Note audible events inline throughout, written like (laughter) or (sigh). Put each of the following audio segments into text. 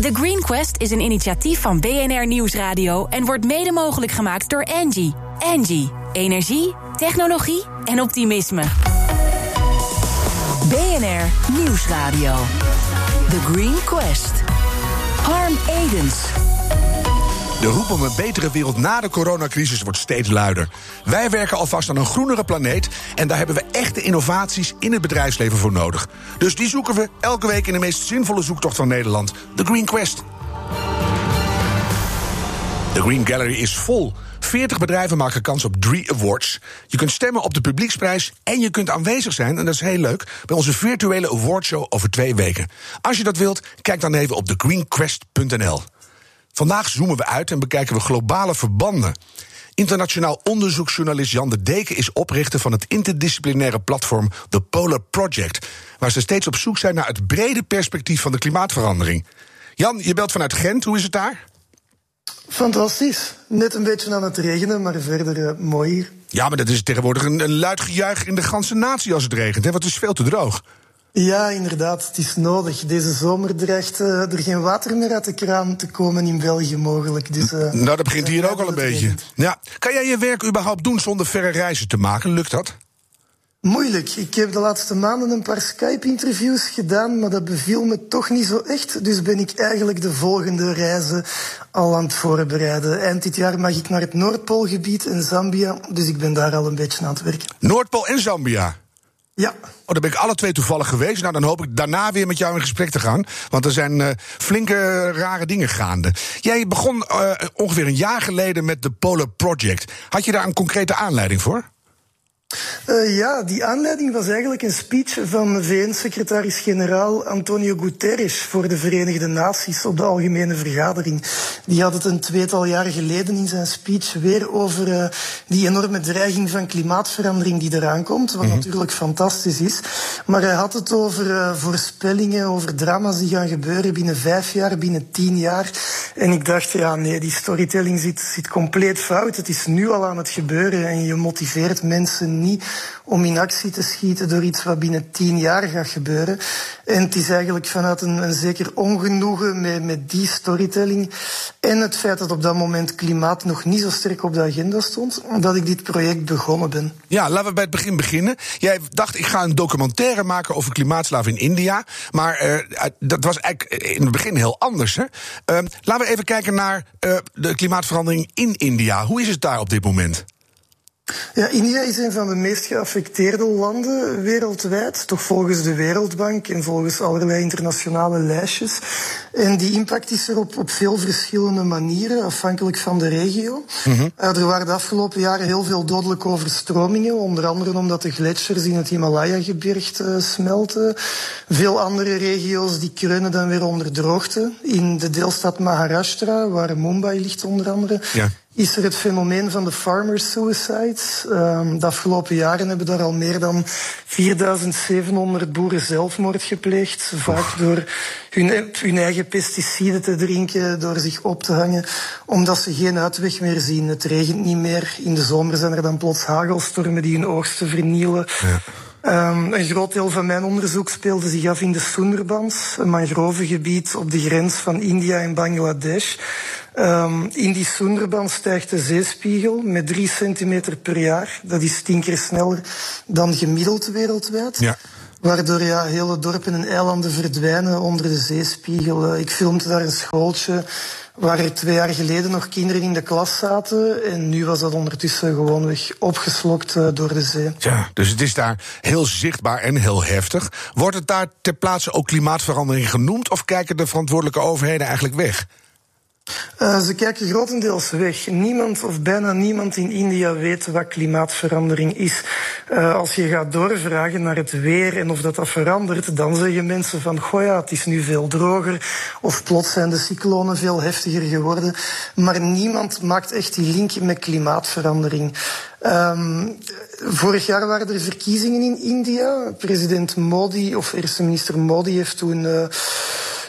The Green Quest is een initiatief van BNR Nieuwsradio en wordt mede mogelijk gemaakt door Angie. Angie, energie, technologie en optimisme. BNR Nieuwsradio. The Green Quest. Harm Edens. De roep om een betere wereld na de coronacrisis wordt steeds luider. Wij werken alvast aan een groenere planeet en daar hebben we echte innovaties in het bedrijfsleven voor nodig. Dus die zoeken we elke week in de meest zinvolle zoektocht van Nederland, de Green Quest. De Green Gallery is vol. 40 bedrijven maken kans op drie awards. Je kunt stemmen op de publieksprijs en je kunt aanwezig zijn, en dat is heel leuk, bij onze virtuele awardshow over twee weken. Als je dat wilt, kijk dan even op thegreenquest.nl. Vandaag zoomen we uit en bekijken we globale verbanden. Internationaal onderzoeksjournalist Jan de Deken is oprichter van het interdisciplinaire platform The Polar Project, waar ze steeds op zoek zijn naar het brede perspectief van de klimaatverandering. Jan, je belt vanuit Gent, hoe is het daar? Fantastisch. Net een beetje aan het regenen, maar verder uh, mooi hier. Ja, maar dat is tegenwoordig een, een luid gejuich in de ganse natie als het regent, hè, want het is veel te droog. Ja, inderdaad, het is nodig. Deze zomer dreigt uh, er geen water meer uit de kraan te komen in België mogelijk. Dus, uh, nou, dat begint hier ook al een beetje. Ja. Kan jij je werk überhaupt doen zonder verre reizen te maken? Lukt dat? Moeilijk. Ik heb de laatste maanden een paar Skype-interviews gedaan, maar dat beviel me toch niet zo echt. Dus ben ik eigenlijk de volgende reizen al aan het voorbereiden. Eind dit jaar mag ik naar het Noordpoolgebied en Zambia, dus ik ben daar al een beetje aan het werken. Noordpool en Zambia? Ja. Oh, daar ben ik alle twee toevallig geweest. Nou, dan hoop ik daarna weer met jou in gesprek te gaan. Want er zijn uh, flinke rare dingen gaande. Jij begon uh, ongeveer een jaar geleden met de Polar Project. Had je daar een concrete aanleiding voor? Uh, ja, die aanleiding was eigenlijk een speech van VN-secretaris-generaal Antonio Guterres voor de Verenigde Naties op de Algemene Vergadering. Die had het een tweetal jaar geleden in zijn speech weer over uh, die enorme dreiging van klimaatverandering die eraan komt, wat mm -hmm. natuurlijk fantastisch is. Maar hij had het over uh, voorspellingen, over drama's die gaan gebeuren binnen vijf jaar, binnen tien jaar. En ik dacht, ja nee, die storytelling zit, zit compleet fout. Het is nu al aan het gebeuren en je motiveert mensen niet om in actie te schieten door iets wat binnen tien jaar gaat gebeuren. En het is eigenlijk vanuit een, een zeker ongenoegen met, met die storytelling en het feit dat op dat moment klimaat nog niet zo sterk op de agenda stond, dat ik dit project begonnen ben. Ja, laten we bij het begin beginnen. Jij dacht, ik ga een documentaire maken over klimaatslaven in India. Maar uh, dat was eigenlijk in het begin heel anders. Hè? Uh, laten we even kijken naar uh, de klimaatverandering in India. Hoe is het daar op dit moment? Ja, India is een van de meest geaffecteerde landen wereldwijd, toch volgens de Wereldbank en volgens allerlei internationale lijstjes. En die impact is er op, op veel verschillende manieren, afhankelijk van de regio. Mm-hmm. Uh, er waren de afgelopen jaren heel veel dodelijke overstromingen, onder andere omdat de gletsjers in het Himalaya-gebergte uh, smelten. Veel andere regio's die kreunen dan weer onder droogte. In de deelstaat Maharashtra, waar Mumbai ligt onder andere, ja is er het fenomeen van de farmer suicides. Um, de afgelopen jaren hebben daar al meer dan 4700 boeren zelfmoord gepleegd. Vaak door hun, hun, eigen pesticiden te drinken, door zich op te hangen, omdat ze geen uitweg meer zien. Het regent niet meer. In de zomer zijn er dan plots hagelstormen die hun oogsten vernielen. Ja. Um, een groot deel van mijn onderzoek speelde zich af in de Sundarbans, een mangrovengebied op de grens van India en Bangladesh. Um, in die Sundarbans stijgt de zeespiegel met drie centimeter per jaar. Dat is tien keer sneller dan gemiddeld wereldwijd. Ja. Waardoor ja, hele dorpen en eilanden verdwijnen onder de zeespiegel. Ik filmde daar een schooltje waar er twee jaar geleden nog kinderen in de klas zaten. En nu was dat ondertussen gewoonweg opgeslokt uh, door de zee. Ja, dus het is daar heel zichtbaar en heel heftig. Wordt het daar ter plaatse ook klimaatverandering genoemd? Of kijken de verantwoordelijke overheden eigenlijk weg? Uh, ze kijken grotendeels weg. Niemand of bijna niemand in India weet wat klimaatverandering is. Uh, als je gaat doorvragen naar het weer en of dat, dat verandert, dan zeggen mensen van, goh het is nu veel droger. Of plots zijn de cyclonen veel heftiger geworden. Maar niemand maakt echt die link met klimaatverandering. Um, vorig jaar waren er verkiezingen in India. President Modi, of eerste minister Modi, heeft toen... Uh,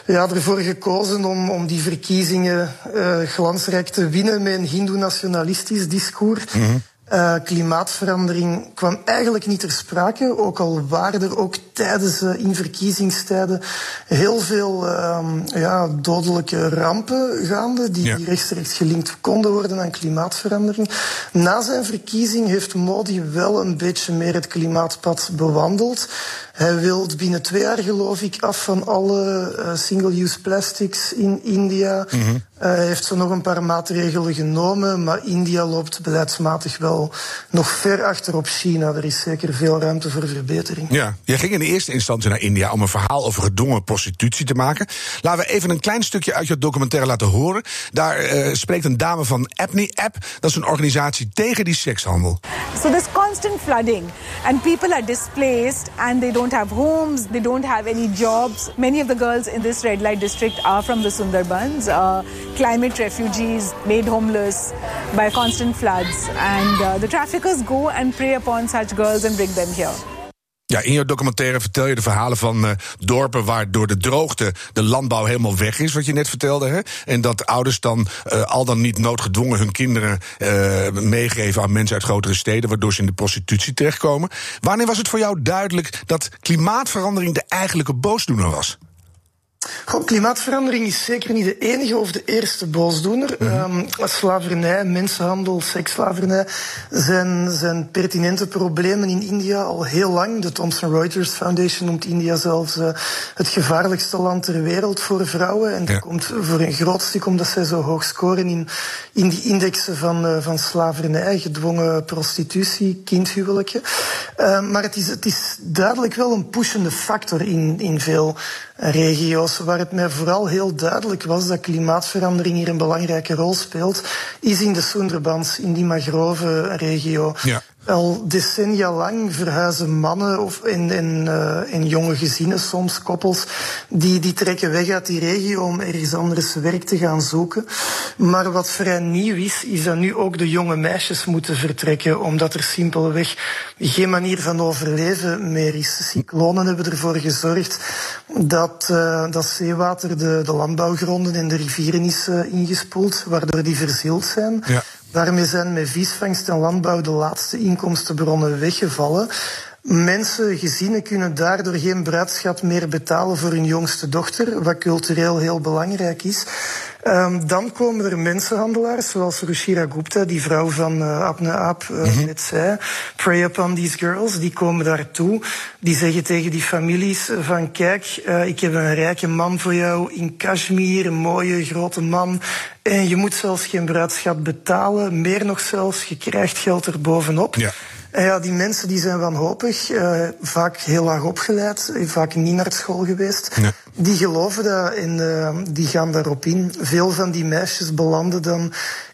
ja, ervoor gekozen om, om die verkiezingen uh, glansrijk te winnen met een hindoe-nationalistisch discours. -hmm. Uh, klimaatverandering kwam eigenlijk niet ter sprake, ook al waren er ook tijdens uh, in verkiezingstijden heel veel uh, ja, dodelijke rampen gaande, die, ja. die rechtstreeks gelinkt konden worden aan klimaatverandering. Na zijn verkiezing heeft Modi wel een beetje meer het klimaatpad bewandeld. Hij wil binnen twee jaar, geloof ik, af van alle uh, single-use plastics in India. Mm -hmm. Hij heeft zo nog een paar maatregelen genomen, maar India loopt beleidsmatig wel nog ver achter op China. Er is zeker veel ruimte voor verbetering. Ja, jij ging in de eerste instantie naar India om een verhaal over gedwongen prostitutie te maken. Laten we even een klein stukje uit je documentaire laten horen. Daar uh, spreekt een dame van Apni App. Dat is een organisatie tegen die sekshandel. So there's constant flooding and people are displaced and they don't have homes, they don't have any jobs. Many of the girls in this red light district are from the Sundarbans. Uh, climate refugees made homeless by constant floods. And uh, the traffickers go and prey upon such girls and bring them here. Ja, in je documentaire vertel je de verhalen van uh, dorpen waar door de droogte de landbouw helemaal weg is, wat je net vertelde. Hè? En dat ouders dan uh, al dan niet noodgedwongen hun kinderen uh, meegeven aan mensen uit grotere steden, waardoor ze in de prostitutie terechtkomen. Wanneer was het voor jou duidelijk dat klimaatverandering de eigenlijke boosdoener was? Goh, klimaatverandering is zeker niet de enige of de eerste boosdoener. Mm -hmm. um, slavernij, mensenhandel, seksslavernij zijn, zijn pertinente problemen in India al heel lang. De Thomson Reuters Foundation noemt India zelfs uh, het gevaarlijkste land ter wereld voor vrouwen. En dat ja. komt voor een groot stuk omdat zij zo hoog scoren in, in die indexen van, uh, van slavernij, gedwongen prostitutie, kindhuwelijken. Uh, maar het is, het is duidelijk wel een pushende factor in, in veel regio's. Waar het mij vooral heel duidelijk was dat klimaatverandering hier een belangrijke rol speelt, is in de Sundarbans, in die mangrove-regio. Ja. Al decennia lang verhuizen mannen of in, in, uh, in jonge gezinnen, soms koppels, die, die trekken weg uit die regio om ergens anders werk te gaan zoeken. Maar wat vrij nieuw is, is dat nu ook de jonge meisjes moeten vertrekken, omdat er simpelweg geen manier van overleven meer is. Cyclonen hebben ervoor gezorgd dat, uh, dat zeewater de, de landbouwgronden en de rivieren is uh, ingespoeld, waardoor die verzield zijn. Ja. Daarmee zijn met visvangst en landbouw de laatste inkomstenbronnen weggevallen. Mensen, gezinnen kunnen daardoor geen bruidschat meer betalen voor hun jongste dochter, wat cultureel heel belangrijk is. Um, dan komen er mensenhandelaars, zoals Rushira Gupta, die vrouw van uh, Abne Aap uh, net zei. Prey upon these girls. Die komen daartoe. Die zeggen tegen die families van kijk, uh, ik heb een rijke man voor jou in Kashmir, een mooie grote man. En je moet zelfs geen bruidschat betalen. Meer nog zelfs, je krijgt geld er bovenop. Ja. Ja, die mensen die zijn wanhopig, uh, vaak heel laag opgeleid, vaak niet naar school geweest. Nee. Die geloven dat en uh, die gaan daarop in. Veel van die meisjes belanden dan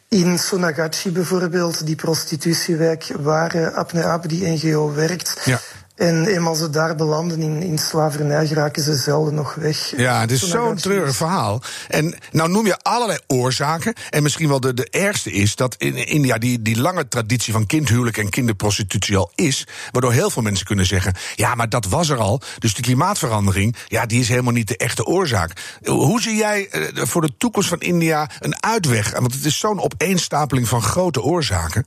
in Sonagachi bijvoorbeeld, die prostitutiewijk waar uh, die NGO, werkt. Ja. En eenmaal ze daar belanden in, in slavernij, geraken ze zelden nog weg. Ja, het is zo'n treurig verhaal. En nou noem je allerlei oorzaken. En misschien wel de, de ergste is dat in India die, die lange traditie van kindhuwelijk en kinderprostitutie al is. Waardoor heel veel mensen kunnen zeggen: ja, maar dat was er al. Dus die klimaatverandering, ja, die is helemaal niet de echte oorzaak. Hoe zie jij uh, voor de toekomst van India een uitweg? Want het is zo'n opeenstapeling van grote oorzaken.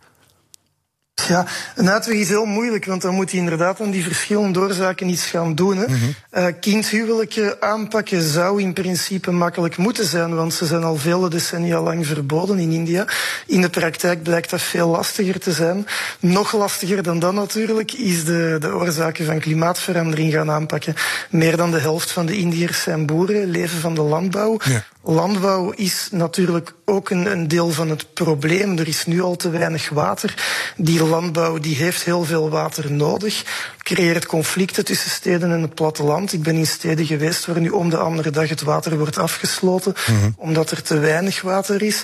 Ja, een uitweg is heel moeilijk, want dan moet hij inderdaad aan die verschillende oorzaken iets gaan doen. Hè. Mm-hmm. Uh, kindhuwelijken aanpakken zou in principe makkelijk moeten zijn, want ze zijn al vele decennia lang verboden in India. In de praktijk blijkt dat veel lastiger te zijn. Nog lastiger dan dat natuurlijk is de, de oorzaken van klimaatverandering gaan aanpakken. Meer dan de helft van de Indiërs zijn boeren, leven van de landbouw. Ja. Landbouw is natuurlijk ook een, een, deel van het probleem. Er is nu al te weinig water. Die landbouw die heeft heel veel water nodig. Creëert conflicten tussen steden en het platteland. Ik ben in steden geweest waar nu om de andere dag het water wordt afgesloten, mm-hmm. omdat er te weinig water is.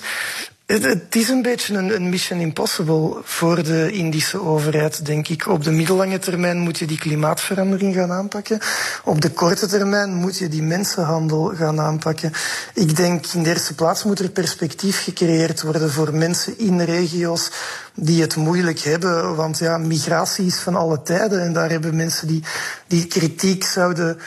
Het, is een beetje een, een, mission impossible voor de Indische overheid, denk ik. Op de middellange termijn moet je die klimaatverandering gaan aanpakken. Op de korte termijn moet je die mensenhandel gaan aanpakken. Ik denk in de eerste plaats moet er perspectief gecreëerd worden voor mensen in regio's die het moeilijk hebben. Want ja, migratie is van alle tijden. En daar hebben mensen die, die kritiek zouden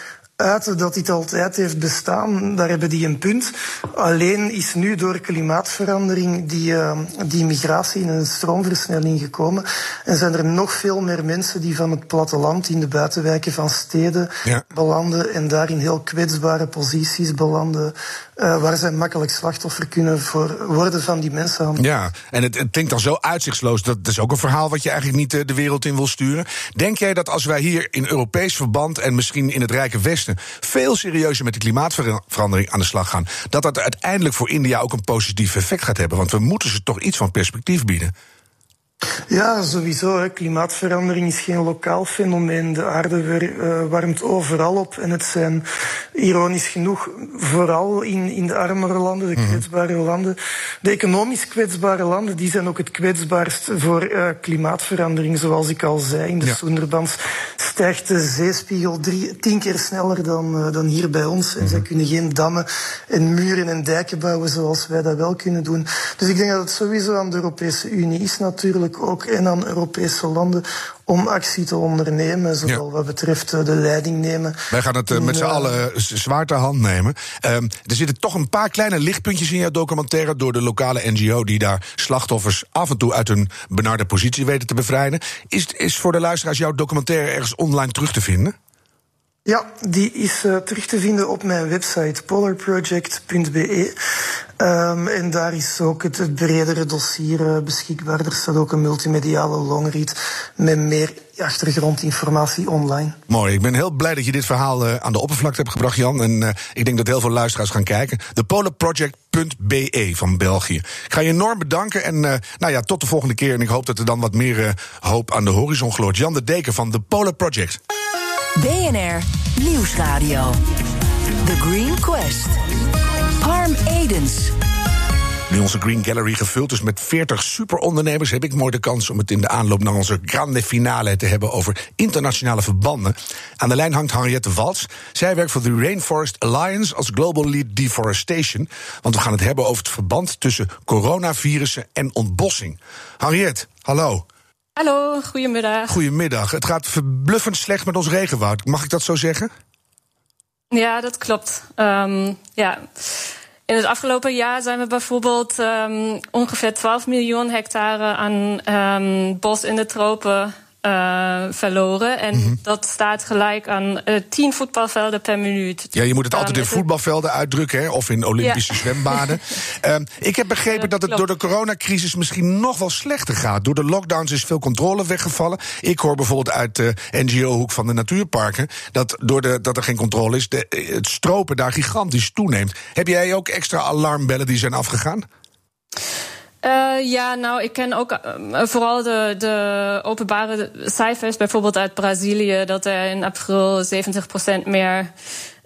uiten dat dit altijd heeft bestaan, daar hebben die een punt. Alleen is nu door klimaatverandering die, uh, die migratie in een stroomversnelling gekomen. En zijn er nog veel meer mensen die van het platteland in de buitenwijken van steden ja. belanden en daar in heel kwetsbare posities belanden. Uh, waar zij makkelijk slachtoffer kunnen voor worden van die mensenhandel. Ja, en het, het klinkt dan zo uitzichtsloos. Dat, dat is ook een verhaal wat je eigenlijk niet uh, de wereld in wil sturen. Denk jij dat als wij hier in Europees verband en misschien in het Rijke Westen veel serieuzer met de klimaatverandering aan de slag gaan, dat dat uiteindelijk voor India ook een positief effect gaat hebben? Want we moeten ze toch iets van perspectief bieden. Ja, sowieso. Hè. Klimaatverandering is geen lokaal fenomeen. De aarde uh, warmt overal op. En het zijn, ironisch genoeg, vooral in, in de armere landen, de mhm. kwetsbare landen. De economisch kwetsbare landen, die zijn ook het kwetsbaarst voor uh, klimaatverandering. Zoals ik al zei, in de ja. Soenderbans stijgt de zeespiegel drie, tien keer sneller dan, uh, dan hier bij ons. En mm zij kunnen geen dammen en muren en dijken bouwen zoals wij dat wel kunnen doen. Dus ik denk dat het sowieso aan de Europese Unie is natuurlijk ook en aan Europese landen om actie te ondernemen, zowel wat betreft eh, de leiding nemen. Wij gaan het uh, met z'n uh, allen zwaar ter hand nemen. Um, er zitten toch een paar kleine lichtpuntjes in jouw documentaire door de lokale NGO die daar slachtoffers af en toe uit hun benarde positie weten te bevrijden. Is, is voor de luisteraars jouw documentaire ergens online terug te vinden? Ja, die is uh, terug te vinden op mijn website polarproject.be. Um, en daar is ook het, bredere dossier uh, beschikbaar. Er staat ook een multimediale longread met meer achtergrondinformatie online. Mooi, ik ben heel blij dat je dit verhaal uh, aan de oppervlakte hebt gebracht, Jan. En ik denk dat heel veel luisteraars gaan kijken. De polarproject.be van België. Ik ga je enorm bedanken en nou ja, tot de volgende keer. En ik hoop dat er dan wat meer hoop aan de horizon gloort. Jan de Deken van de Polar Project. BNR Nieuwsradio. The Green Quest. Harm Edens. Nu onze Green Gallery gevuld is met 40 superondernemers, heb ik mooi de kans om het in de aanloop naar onze grande finale te hebben over internationale verbanden. Aan de lijn hangt Henriette Wals. Zij werkt voor de Rainforest Alliance als Global Lead Deforestation. Want we gaan het hebben over het verband tussen coronavirussen en ontbossing. Henriette, hallo. Hallo, goedemiddag. Goedemiddag. Het gaat verbluffend slecht met ons regenwoud. Mag ik dat zo zeggen? Ja, dat klopt. Um, ja. In het afgelopen jaar zijn we bijvoorbeeld um, ongeveer 12 miljoen hectare aan um, bos in de tropen uh, verloren. En mm -hmm. dat staat gelijk aan uh, tien voetbalvelden per minuut. Ja, je moet het altijd in voetbalvelden uitdrukken, hè, of in Olympische ja. zwembaden. uh, (laughs) ik heb begrepen dat het door de coronacrisis misschien nog wel slechter gaat. Door de lockdowns is veel controle weggevallen. Ik hoor bijvoorbeeld uit de NGO-hoek van de natuurparken dat, door de, dat er geen controle is, de, het stropen daar gigantisch toeneemt. Heb jij ook extra alarmbellen die zijn afgegaan? Uh, ja, nou, ik ken ook uh, vooral de, de openbare cijfers, bijvoorbeeld uit Brazilië, dat er in april 70% meer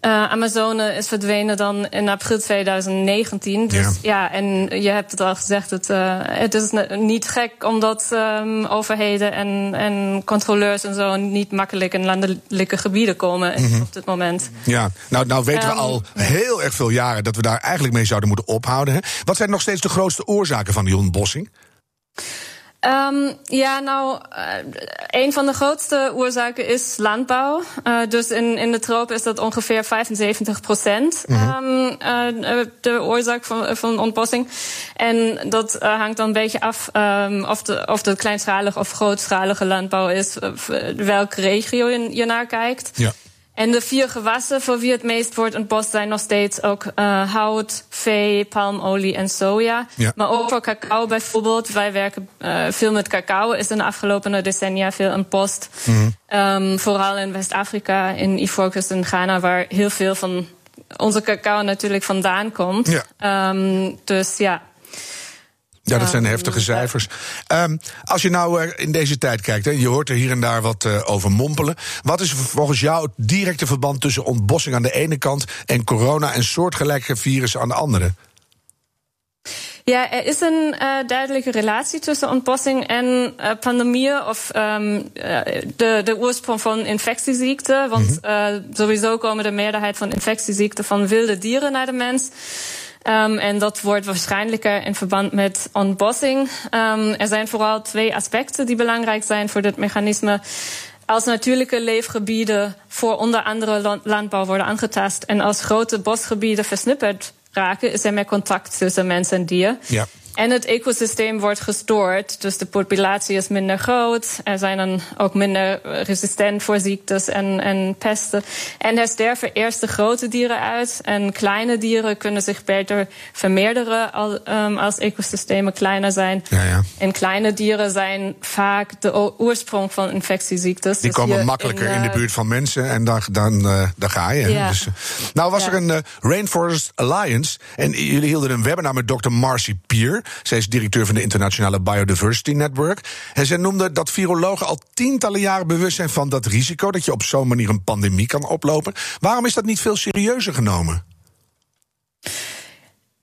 uh, Amazone is verdwenen dan in april 2019. Dus ja, ja en je hebt het al gezegd, het, uh, het is niet gek omdat um, overheden en, en controleurs en zo niet makkelijk in landelijke gebieden komen mm -hmm. op dit moment. Ja, nou, nou weten um, we al heel erg veel jaren dat we daar eigenlijk mee zouden moeten ophouden. Hè? Wat zijn nog steeds de grootste oorzaken van die ontbossing? Um, ja, nou, uh, een van de grootste oorzaken is landbouw. Uh, dus in, in de tropen is dat ongeveer 75 procent mm -hmm. um, uh, de oorzaak van, van ontbossing. En dat hangt dan een beetje af um, of, de, of het kleinschalige of grootschalige landbouw is, welke regio je, je naar kijkt. Ja. En de vier gewassen voor wie het meest wordt ontbost zijn nog steeds ook uh, hout, vee, palmolie en soja. Ja. Maar ook voor cacao bijvoorbeeld. Wij werken uh, veel met cacao. Is in de afgelopen decennia veel ontbost. Mm -hmm. um, vooral in West-Afrika, in Ivoorkust en Ghana, waar heel veel van onze cacao natuurlijk vandaan komt. Ja. Um, dus ja, ja, dat zijn heftige cijfers. Um, als je nou uh, in deze tijd kijkt, hè, je hoort er hier en daar wat uh, over mompelen. Wat is volgens jou het directe verband tussen ontbossing aan de ene kant en corona en soortgelijke virussen aan de andere? Ja, er is een uh, duidelijke relatie tussen ontbossing en pandemieën of um, de, de oorsprong van infectieziekten. Want -hmm. sowieso komen de meerderheid van infectieziekten van wilde dieren naar de mens. Um, en dat wordt waarschijnlijker in verband met ontbossing. Um, er zijn vooral twee aspecten die belangrijk zijn voor dit mechanisme. als natuurlijke leefgebieden voor onder andere landbouw worden aangetast. En als grote bosgebieden versnipperd raken, is er meer contact tussen mens en dier. Ja. En het ecosysteem wordt gestoord, dus de populatie is minder groot. Er zijn dan ook minder resistent voor ziektes en, en pesten. En er sterven eerst de grote dieren uit. En kleine dieren kunnen zich beter vermeerderen als, um, als ecosystemen kleiner zijn. Ja, ja. En kleine dieren zijn vaak de oorsprong van infectieziektes. Die Dus komen makkelijker in, de uh, buurt van mensen en dan, dan, uh, daar ga je. Ja. Dus, nou was er een uh, Rainforest Alliance en jullie hielden een webinar met Dr. Marcy Pier. Zij is directeur van de Internationale Biodiversity Network. En zij noemde dat virologen al tientallen jaren bewust zijn van dat risico... dat je op zo'n manier een pandemie kan oplopen. Waarom is dat niet veel serieuzer genomen?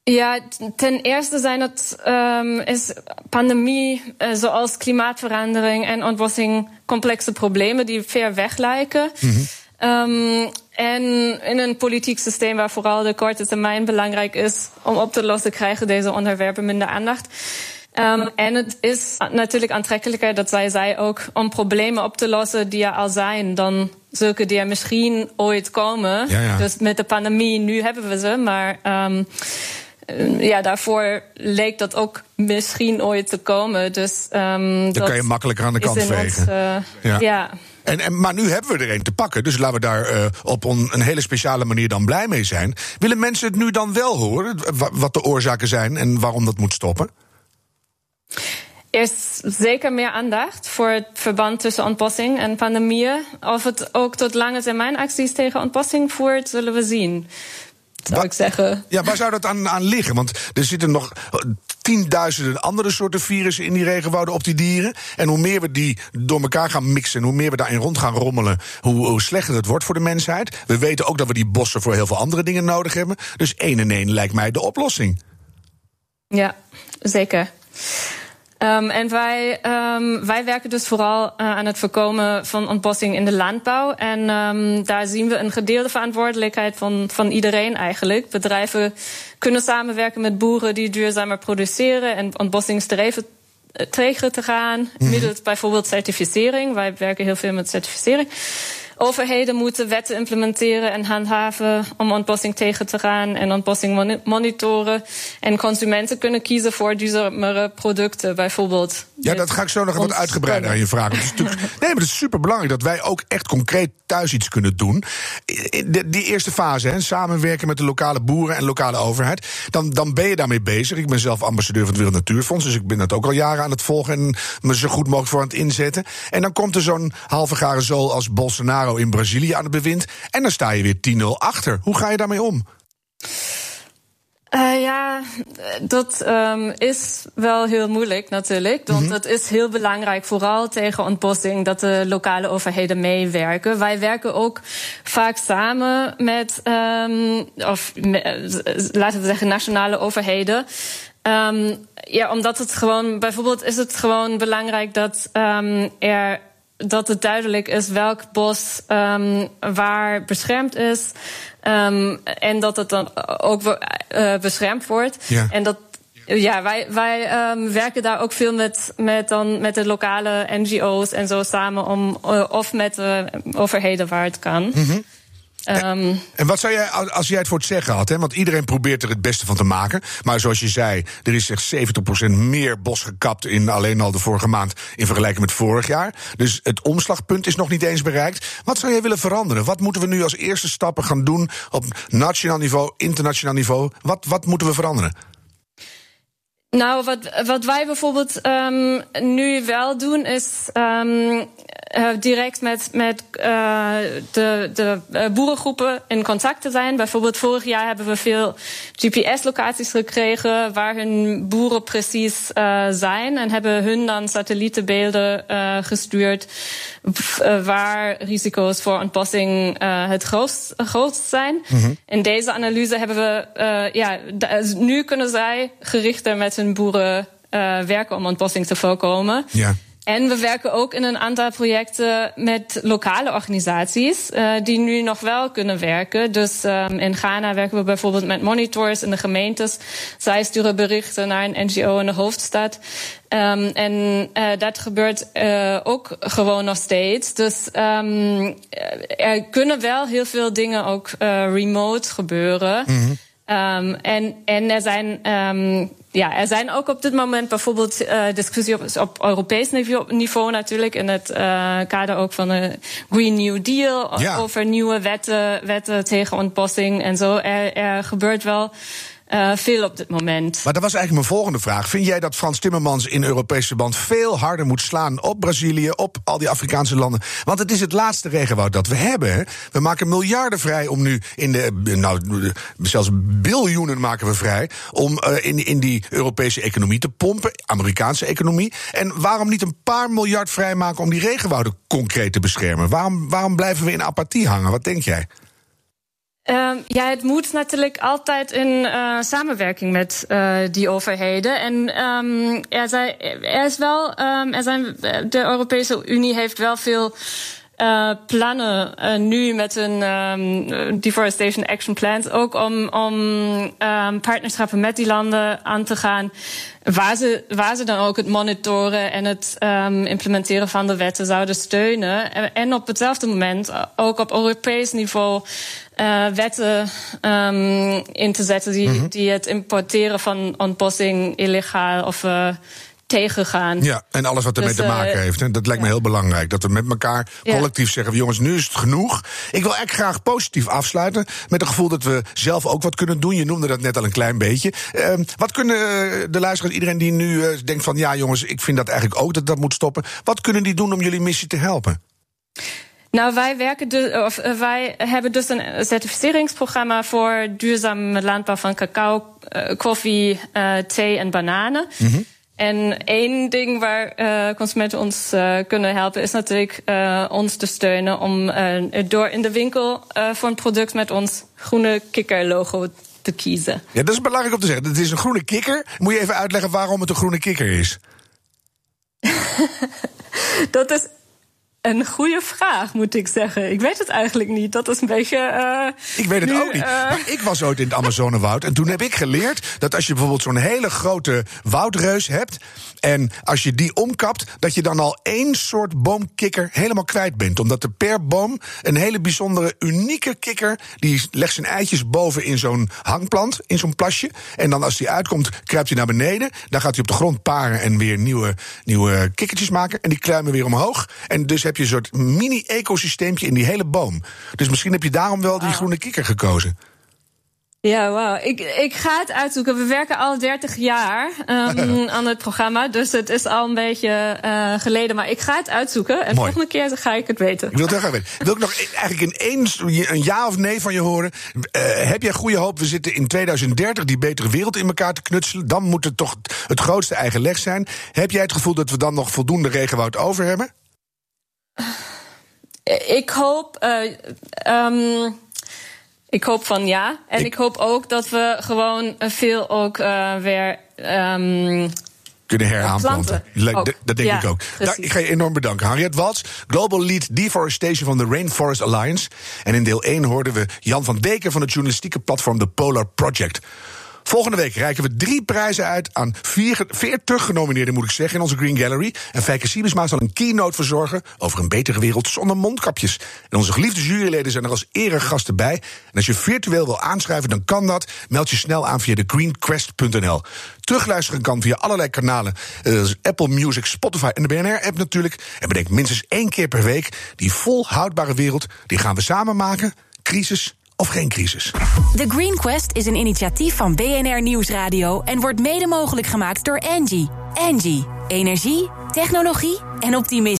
Ja, ten eerste zijn het um, is pandemie, uh, zoals klimaatverandering en ontbossing, complexe problemen die ver weg lijken. Um, en in een politiek systeem waar vooral de korte termijn belangrijk is om op te lossen, krijgen deze onderwerpen minder aandacht. Um, en het is natuurlijk aantrekkelijker, dat zij zei ook, om problemen op te lossen die er al zijn, dan zulke die er misschien ooit komen. Ja, ja. Dus met de pandemie, nu hebben we ze, maar um, ja, daarvoor leek dat ook misschien ooit te komen. Dus um, Dan kan je makkelijker aan de kant vegen. Ons, uh, Ja. ja. En, maar nu hebben we er een te pakken, dus laten we daar uh, op een hele speciale manier dan blij mee zijn. Willen mensen het nu dan wel horen, wa- wat de oorzaken zijn en waarom dat moet stoppen? Er is zeker meer aandacht voor het verband tussen ontbossing en pandemieën. Of het ook tot lange termijn acties tegen ontbossing voert, zullen we zien. Zou Wa- ik zeggen. Ja, waar zou dat aan, aan liggen? Want er zitten nog eh, tienduizenden andere soorten virussen in die regenwouden op die dieren. En hoe meer we die door elkaar gaan mixen, en hoe meer we daarin rond gaan rommelen, hoe, hoe slechter het wordt voor de mensheid. We weten ook dat we die bossen voor heel veel andere dingen nodig hebben. Dus één en één lijkt mij de oplossing. Ja, zeker. Um, en wij, um, wij werken dus vooral uh, aan het voorkomen van ontbossing in de landbouw. En um, daar zien we een gedeelde verantwoordelijkheid van, van iedereen eigenlijk. Bedrijven kunnen samenwerken met boeren die duurzamer produceren en ontbossing streven eh, tegen te gaan. Middels bijvoorbeeld certificering. Wij werken heel veel met certificering. Overheden moeten wetten implementeren en handhaven om ontbossing tegen te gaan en ontbossing moni- monitoren. En consumenten kunnen kiezen voor duurzamere producten, bijvoorbeeld. Ja, dat ga ik zo nog wat uitgebreider aan je vragen. (laughs) Nee, maar het is superbelangrijk dat wij ook echt concreet thuis iets kunnen doen. Die eerste fase, hè, samenwerken met de lokale boeren en lokale overheid. Dan, dan ben je daarmee bezig. Ik ben zelf ambassadeur van het Wereld Natuurfonds. Dus ik ben dat ook al jaren aan het volgen en me zo goed mogelijk voor aan het inzetten. En dan komt er zo'n halve garen zool als Bolsonaro in Brazilië aan het bewind. En dan sta je weer 10-0 achter. Hoe ga je daarmee om? Uh, ja, dat um, is wel heel moeilijk natuurlijk. Want het is heel belangrijk, vooral tegen ontbossing, dat de lokale overheden meewerken. Wij werken ook vaak samen met, um, of me, laten we zeggen, nationale overheden. Um, ja, omdat het gewoon, bijvoorbeeld is het gewoon belangrijk dat er dat het duidelijk is welk bos um, waar beschermd is. Um, en dat het dan ook uh, beschermd wordt. Ja. En dat. Ja, wij, wij um, werken daar ook veel met, met, dan, met de lokale NGO's en zo samen om, uh, of met de overheden waar het kan. Mm -hmm. Um, en wat zou jij, als jij het voor het zeggen had, hè? want iedereen probeert er het beste van te maken. Maar zoals je zei, er is echt 70% meer bos gekapt in alleen al de vorige maand in vergelijking met vorig jaar. Dus het omslagpunt is nog niet eens bereikt. Wat zou jij willen veranderen? Wat moeten we nu als eerste stappen gaan doen op nationaal niveau, internationaal niveau? Wat, wat moeten we veranderen? Nou, wat, wat wij bijvoorbeeld um, nu wel doen, is um, uh, direct met, met uh, de, de uh, boerengroepen in contact te zijn. Bijvoorbeeld vorig jaar hebben we veel GPS-locaties gekregen waar hun boeren precies zijn. En hebben hun dan satellietenbeelden gestuurd waar risico's voor ontbossing het grootst, grootst zijn. Mm -hmm. In deze analyse hebben we, ja, nu kunnen zij gerichter met hun boeren uh, werken om ontbossing te voorkomen. Ja. En we werken ook in een aantal projecten met lokale organisaties uh, die nu nog wel kunnen werken. Dus um, in Ghana werken we bijvoorbeeld met monitors in de gemeentes. Zij sturen berichten naar een NGO in de hoofdstad. Um, en uh, dat gebeurt uh, ook gewoon nog steeds. Dus um, er kunnen wel heel veel dingen ook remote gebeuren. Mm -hmm. Um, en, en er zijn um, ja, er zijn ook op dit moment bijvoorbeeld uh, discussies op, op Europees niveau, niveau, natuurlijk. In het uh, kader ook van de Green New Deal. Ja. Over nieuwe wetten, wetten tegen ontbossing en zo. Er, er gebeurt wel uh, veel op dit moment. Maar dat was eigenlijk mijn volgende vraag. Vind jij dat Frans Timmermans in Europese band veel harder moet slaan op Brazilië, op al die Afrikaanse landen? Want het is het laatste regenwoud dat we hebben. We maken miljarden vrij om nu in de, nou, zelfs biljoenen maken we vrij om uh, in, in die Europese economie te pompen, Amerikaanse economie. En waarom niet een paar miljard vrijmaken om die regenwouden concreet te beschermen? Waarom, waarom blijven we in apathie hangen? Wat denk jij? Um, ja, het moet natuurlijk altijd in uh, samenwerking met uh, die overheden. En um, er, zijn, er is wel, um, er zijn, de Europese Unie heeft wel veel uh, plannen uh, nu met een um, deforestation action plans ook om, om um, partnerschappen met die landen aan te gaan. Waar ze, waar ze dan ook het monitoren en het um, implementeren van de wetten zouden steunen. En, en op hetzelfde moment ook op Europees niveau uh, wetten in te zetten die, mm -hmm. die het importeren van ontbossing illegaal of tegengaan. Ja, en alles wat ermee dus, te maken uh, heeft. Hè? Dat lijkt ja. me heel belangrijk. Dat we met elkaar collectief ja. zeggen: jongens, nu is het genoeg. Ik wil echt graag positief afsluiten. Met het gevoel dat we zelf ook wat kunnen doen. Je noemde dat net al een klein beetje. Uh, wat kunnen de luisteraars, iedereen die nu uh, denkt van: ja, jongens, ik vind dat eigenlijk ook dat dat moet stoppen. Wat kunnen die doen om jullie missie te helpen? Nou, wij werken dus, of wij hebben dus een certificeringsprogramma voor duurzame landbouw van cacao, koffie, thee en bananen. Mm -hmm. En één ding waar uh, consumenten ons uh, kunnen helpen is natuurlijk uh, ons te steunen om door in de winkel voor een product met ons groene kikker logo te kiezen. Ja, dat is belangrijk om te zeggen. Het is een groene kikker. Moet je even uitleggen waarom het een groene kikker is? (laughs) dat is een goede vraag, moet ik zeggen. Ik weet het eigenlijk niet. Dat is een beetje. Uh, ik weet het nu, ook niet. Uh... Maar ik was ooit in het Amazonewoud. En toen heb ik geleerd dat als je bijvoorbeeld zo'n hele grote woudreus hebt. En als je die omkapt, dat je dan al één soort boomkikker helemaal kwijt bent. Omdat er per boom een hele bijzondere, unieke kikker. die legt zijn eitjes boven in zo'n hangplant, in zo'n plasje. En dan als die uitkomt, kruipt hij naar beneden. Dan gaat hij op de grond paren en weer nieuwe, nieuwe kikkertjes maken. En die kruimen weer omhoog. En dus heb je een soort mini-ecosysteempje in die hele boom. Dus misschien heb je daarom wel die groene kikker gekozen. Ja, wauw. Ik, ik ga het uitzoeken. We werken al 30 jaar um, (laughs) aan het programma. Dus het is al een beetje uh, geleden. Maar ik ga het uitzoeken. En volgende keer ga ik het weten. Ik wil het graag weten. Wil ik nog e- eigenlijk in één een ja of nee van je horen? Uh, heb jij goede hoop? We zitten in 2030 die betere wereld in elkaar te knutselen. Dan moet het toch het grootste eigen leg zijn. Heb jij het gevoel dat we dan nog voldoende regenwoud over hebben? (sighs) Ik hoop. Uh, um, ik hoop van ja. En ik, ik, hoop ook dat we gewoon veel ook uh, weer. Um, kunnen heraanplanten. Dat, dat denk ja, ik ook. Daar, ik ga je enorm bedanken. Harriet Waltz, Global Lead Deforestation van de Rainforest Alliance. En in deel 1 hoorden we Jan van Deken van het journalistieke platform The Polar Project. Volgende week reiken we drie prijzen uit aan vier, veertig genomineerden, moet ik zeggen, in onze Green Gallery. En Fijke Siebesma zal een keynote verzorgen over een betere wereld zonder mondkapjes. En onze geliefde juryleden zijn er als eregasten bij. En als je virtueel wil aanschrijven, dan kan dat. Meld je snel aan via de greenquest.nl. Terugluisteren kan via allerlei kanalen. Uh, Apple Music, Spotify en de BNR-app natuurlijk. En bedenk minstens één keer per week. Die volhoudbare wereld, die gaan we samen maken. Crisis of geen crisis. The Green Quest is een initiatief van BNR Nieuwsradio en wordt mede mogelijk gemaakt door Engie. Engie, energie, technologie en optimisme.